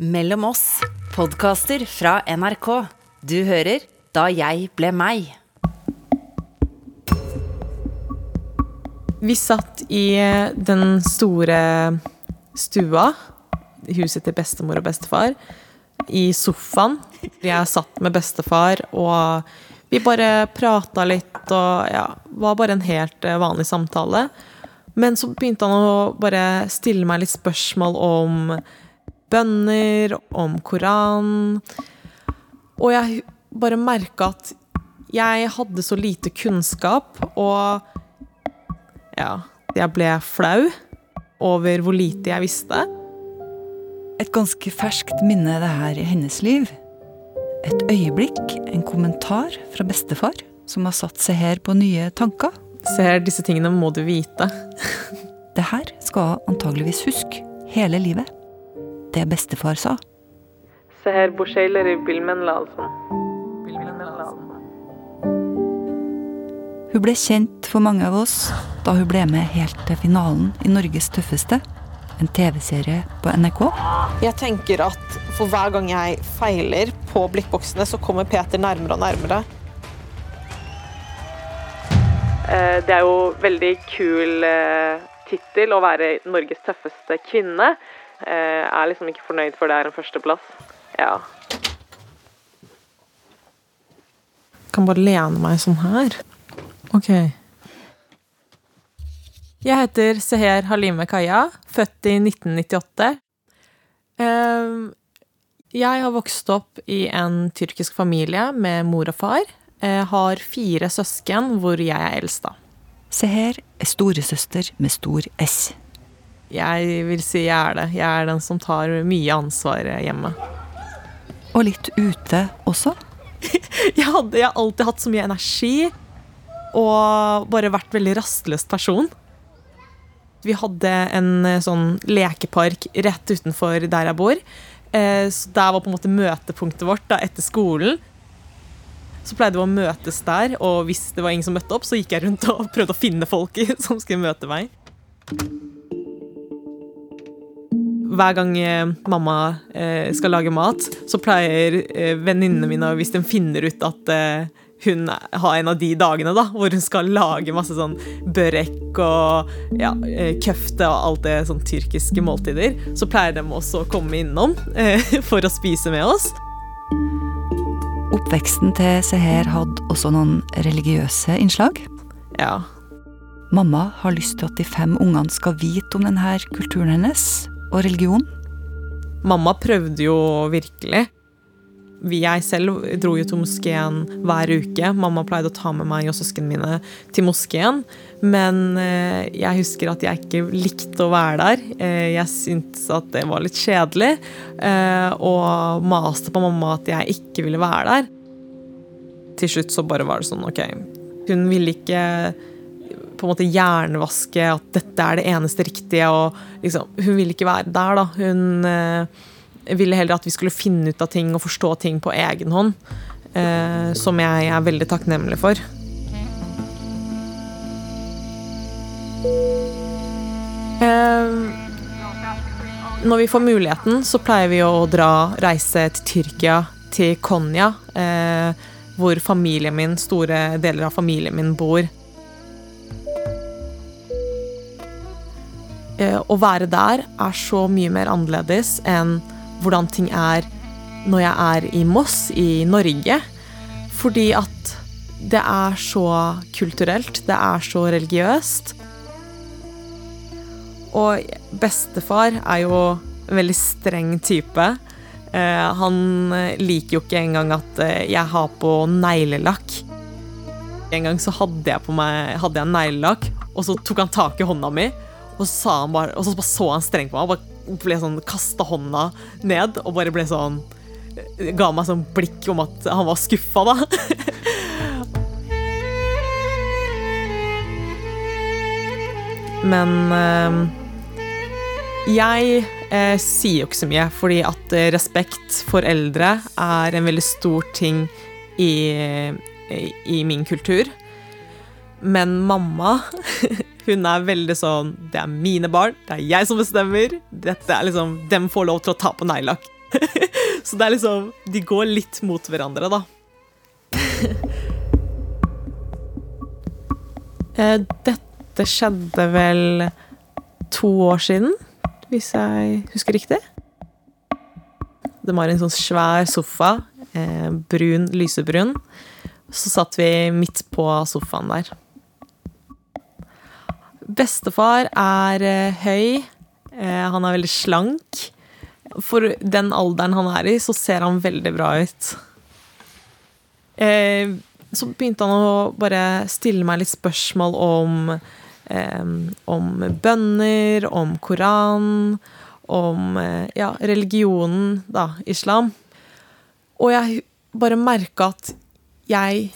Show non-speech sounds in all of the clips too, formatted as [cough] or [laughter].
Mellom oss, podkaster fra NRK. Du hører Da jeg ble meg. Vi satt i den store stua, huset til bestemor og bestefar, i sofaen. Jeg satt med bestefar, og vi bare prata litt, og ja, var bare en helt eh, vanlig samtale. Men så begynte han å bare stille meg litt spørsmål om bønner, om Koran. Og jeg bare merka at jeg hadde så lite kunnskap, og ja, jeg ble flau over hvor lite jeg visste. Et ganske ferskt minne det her i hennes liv. Et øyeblikk, en kommentar fra bestefar, som har satt seg her på nye tanker. Ser disse tingene må du vite. Det her skal hun antageligvis huske hele livet. Det bestefar sa. Seher Boshaileri bilmen lazım. Hun ble kjent for mange av oss da hun ble med helt til finalen i Norges tøffeste, en TV-serie på NRK. Jeg tenker at for hver gang jeg feiler på blikkboksene, så kommer Peter nærmere og nærmere. Eh, Det er jo veldig kul eh, tittel å være Norges tøffeste kvinne. Eh, Jeg er liksom ikke fornøyd for det er en førsteplass. Ja. Jeg Kan bare lene meg sånn her. Ok. Jeg heter Seher Halime Kaya, født i 1998. Eh, Jeg har vokst opp i en tyrkisk familie med mor og far. Jeg har fire søsken, hvor jeg er eldst, da. Seher er storesøster med stor S. Jeg vil si jeg er det. Jeg er den som tar mye ansvar hjemme. Og litt ute også. [laughs] Jeg, hadde, jeg har alltid hatt så mye energi, og bare vært veldig rastløs person. Vi hadde en eh, sånn lekepark rett utenfor der jeg bor. Eh, Så der var på en måte møtepunktet vårt da, etter skolen. Så pleide vi å møtes der, og hvis det var ingen som møtte opp, så gikk jeg rundt og [laughs] prøvde å finne folk [laughs] som skulle møte meg. Hver gang eh, mamma eh, skal lage mat, så pleier eh, venninnene mine, hvis de finner ut at hun har en av de dagene da, hvor hun skal lage masse sånn børek og ja, køfte og alt det sånn tyrkiske måltider, så pleier de også å komme innom [laughs] for å spise med oss. Oppveksten til Seher hadde også noen religiøse innslag. Ja, Mamma har lyst til at de fem ungene skal vite om denne kulturen hennes og religion. Mamma prøvde jo virkelig. Vi- Jeg selv dro jo til moskeen hver uke. Mamma pleide å ta med meg og søsknene mine til moskeen. Men eh, jeg husker at jeg ikke likte å være der. Eh, jeg syntes at det var litt kjedelig. eh, og maste på mamma at jeg ikke ville være der. Til slutt så bare var det sånn, ok. Hun ville ikke på en måte hjernevaske at dette er det eneste riktige. Og liksom, hun ville ikke være der, da. Hun eh, ville heller at vi skulle finne ut av ting og forstå ting på egen hånd. Eh, som jeg er veldig takknemlig for. Eh, når vi får muligheten, så pleier vi å dra reise til Tyrkia, til Konya, eh, hvor min, store deler av familien min bor. Å være der er så mye mer annerledes enn hvordan ting er når jeg er i Moss i Norge. Fordi at det er så kulturelt, det er så religiøst. Og bestefar er jo en veldig streng type. Eh, han liker jo ikke engang at eh, jeg har på neglelakk. En gang så hadde jeg på meg neglelakk, og så tok han tak i hånda mi. Og så, sa han bare, og så så han strengt på meg og bare ble sånn, kasta hånda ned og bare ble sånn Ga meg sånn blikk om at han var skuffa, da. [laughs] Men eh, jeg eh, sier jo ikke så mye, fordi at eh, respekt for eldre er en veldig stor ting i, i, i min kultur. Men mamma, [laughs] hun er veldig sånn Det er mine barn, det er jeg som bestemmer. Dette er liksom, Dem får lov til å ta på neglelakk. [laughs] Så det er liksom De går litt mot hverandre, da. [laughs] Eh, Dette skjedde vel to år siden, hvis jeg husker riktig. Det var en sånn svær sofa, eh, brun, lysebrun. Så satt vi midt på sofaen der. Bestefar er eh, høy. Eh, han er veldig slank. For den alderen han er i, så ser han veldig bra ut. Eh, så begynte han å bare stille meg litt spørsmål om Om bønner, om Koran, om ja, religionen, da, islam. Og jeg bare merka at jeg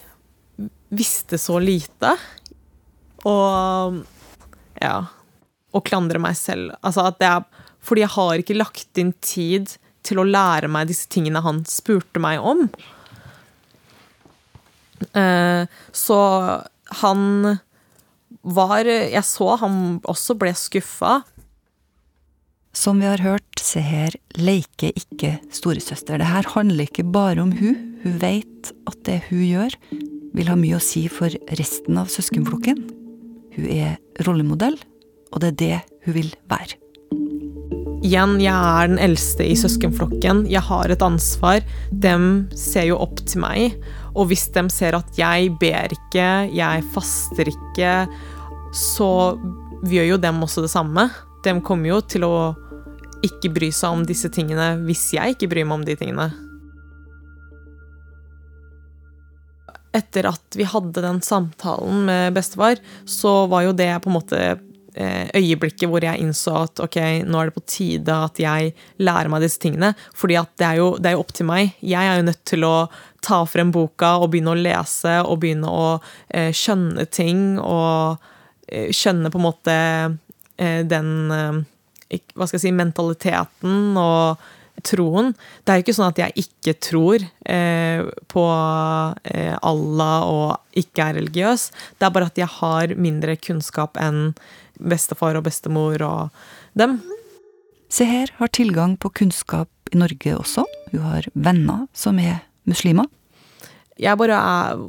visste så lite. Og ja Å klandre meg selv. Altså at det er fordi jeg har ikke lagt inn tid til å lære meg disse tingene han spurte meg om. Eh, så han var Jeg så han også ble skuffa. Som vi har hørt, Seher leker ikke storesøster. Det her handler ikke bare om hun. Hun vet at det hun gjør, vil ha mye å si for resten av søskenflokken. Hun er rollemodell, og det er det hun vil være. Igjen, jeg er den eldste i søskenflokken. Jeg har et ansvar. De ser jo opp til meg. Og hvis de ser at jeg ber ikke, jeg faster ikke, så gjør jo dem også det samme. De kommer jo til å ikke bry seg om disse tingene hvis jeg ikke bryr meg om de tingene. Etter at vi hadde den samtalen med bestefar, så var jo det på en måte eh, øyeblikket hvor jeg innså at ok, nå er det på tide at jeg lærer meg disse tingene. fordi at det er, jo, det er jo opp til meg. Jeg er jo nødt til å ta frem boka og begynne å lese og begynne å eh, skjønne ting og eh, skjønne på en måte eh, den eh, Hva skal jeg si mentaliteten og troen. Det er jo ikke sånn at jeg ikke tror eh, på eh, Allah og ikke er religiøs. Det er bare at jeg har mindre kunnskap enn bestefar og bestemor og dem. Seher har tilgang på kunnskap i Norge også. Hun har venner som er muslimer. Jeg bare er,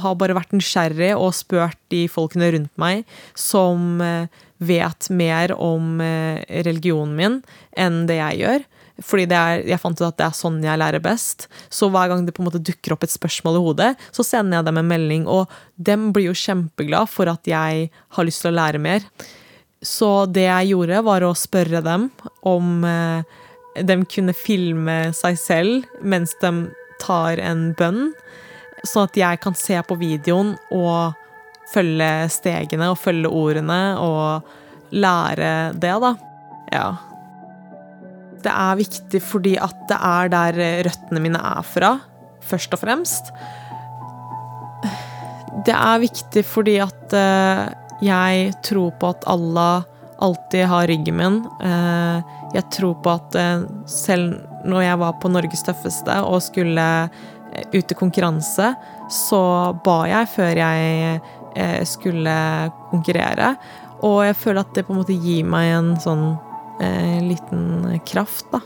har bare vært nysgjerrig og spurt de folkene rundt meg som eh, vet mer om eh, religionen min enn det jeg gjør. Fordi er, jeg fant ut at det er sånn jeg lærer best. Så hver gang det på en måte dukker opp et spørsmål i hodet, så sender jeg dem en melding, og dem blir jo kjempeglad for at jeg har lyst til å lære mer. Så det jeg gjorde, var å spørre dem om eh, de kunne filme seg selv mens de tar en bønn, sånn at jeg kan se på videoen og følge stegene og følge ordene og lære det, da. Ja. Det er viktig fordi at det er der røttene mine er fra, først og fremst. Det er viktig fordi at eh, jeg tror på at Allah alltid har ryggen min. Eh, jeg tror på at eh, selv når jeg var på Norges tøffeste og skulle eh, ut i konkurranse, så ba jeg før jeg eh, skulle konkurrere. Og jeg føler at det på en måte gir meg en sånn eh, liten kraft, da.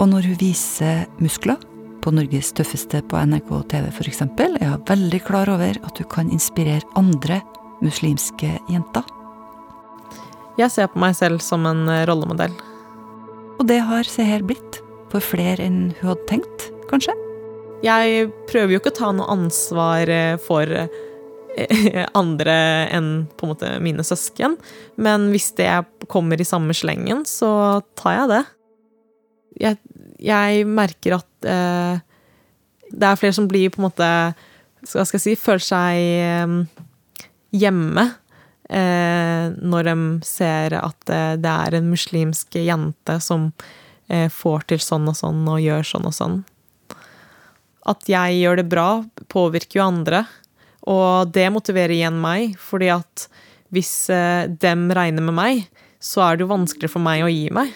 Og når hun viser muskler på Norges tøffeste på NRK TV f.eks., er hun veldig klar over at hun kan inspirere andre muslimske jenter. Jeg ser på meg selv som en eh, rollemodell. Og det har Seher blitt. For flere enn hun hadde tenkt, kanskje. Jeg prøver jo ikke å ta noe ansvar eh, for eh, [laughs] andre enn på en måte mine søsken, men hvis det kommer i samme slengen, så tar jeg det. Jeg, jeg merker at eh, det er flere som blir på en måte Hva skal jeg si Føler seg eh, hjemme eh, når de ser at eh, det er en muslimsk jente som eh, får til sånn og sånn og gjør sånn og sånn. At jeg gjør det bra, påvirker jo andre. Og det motiverer igjen meg, fordi at hvis eh, dem regner med meg, så er det jo vanskelig for meg å gi meg.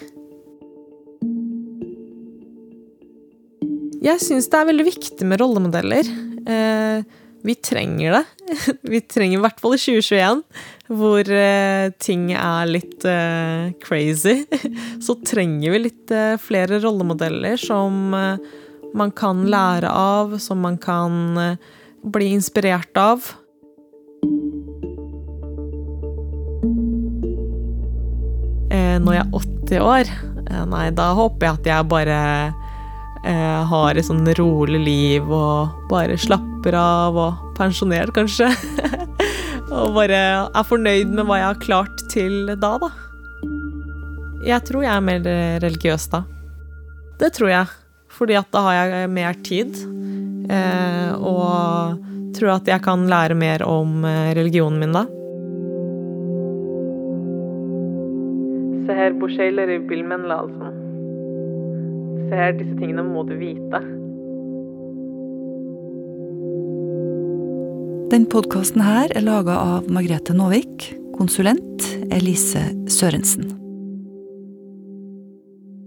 Jeg syns det er veldig viktig med rollemodeller. Eh, vi trenger det. [laughs] Vi trenger i hvert fall i 2021, hvor eh, ting er litt crazy. [laughs] Så trenger vi litt flere rollemodeller som man kan lære av, som man kan bli inspirert av. Eh, når jeg er 80 år, eh, nei, da håper jeg at jeg bare eh, har et sånn rolig liv og bare slapper av og pensjonert, kanskje. [laughs] og bare er fornøyd med hva jeg har klart til da, da. Jeg tror jeg er mer religiøs da. Det tror jeg. Fordi at da har jeg mer tid. Eh, og tror at jeg kan lære mer om eh, religionen min da. Seher bu şeyleri bilmen lazım. Seher disse tingene må du vite. Den podkasten her er laga av Margrethe Nåvik, konsulent Elise Sørensen.